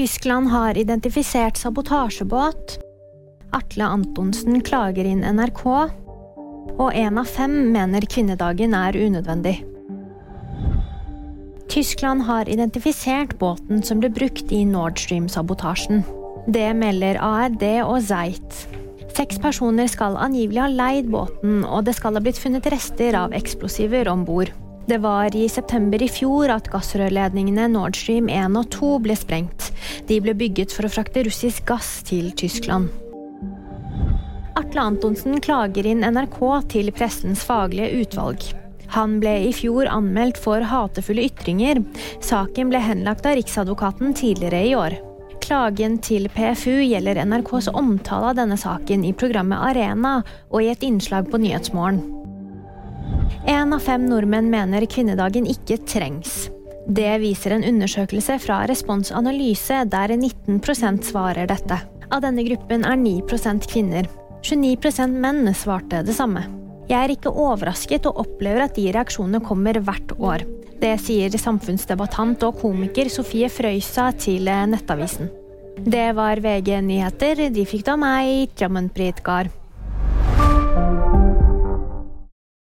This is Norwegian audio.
Tyskland har identifisert sabotasjebåt. Atle Antonsen klager inn NRK. Og én av fem mener kvinnedagen er unødvendig. Tyskland har identifisert båten som ble brukt i Nord Stream-sabotasjen. Det melder ARD og Zeit. Seks personer skal angivelig ha leid båten, og det skal ha blitt funnet rester av eksplosiver om bord. Det var i september i fjor at gassrørledningene Nord Stream 1 og 2 ble sprengt. De ble bygget for å frakte russisk gass til Tyskland. Atle Antonsen klager inn NRK til pressens faglige utvalg. Han ble i fjor anmeldt for hatefulle ytringer. Saken ble henlagt av Riksadvokaten tidligere i år. Klagen til PFU gjelder NRKs omtale av denne saken i programmet Arena og i et innslag på Nyhetsmorgen. Én av fem nordmenn mener kvinnedagen ikke trengs. Det viser en undersøkelse fra Respons Analyse, der 19% svarer dette. Av denne gruppen er 9% kvinner. 29% menn svarte det samme. Jeg er ikke overrasket og opplever at de reaksjonene kommer hvert år. Det sier samfunnsdebattant og komiker Sofie Frøysa til Nettavisen. Det var VG nyheter. De fikk da meg, Drammen Britgard.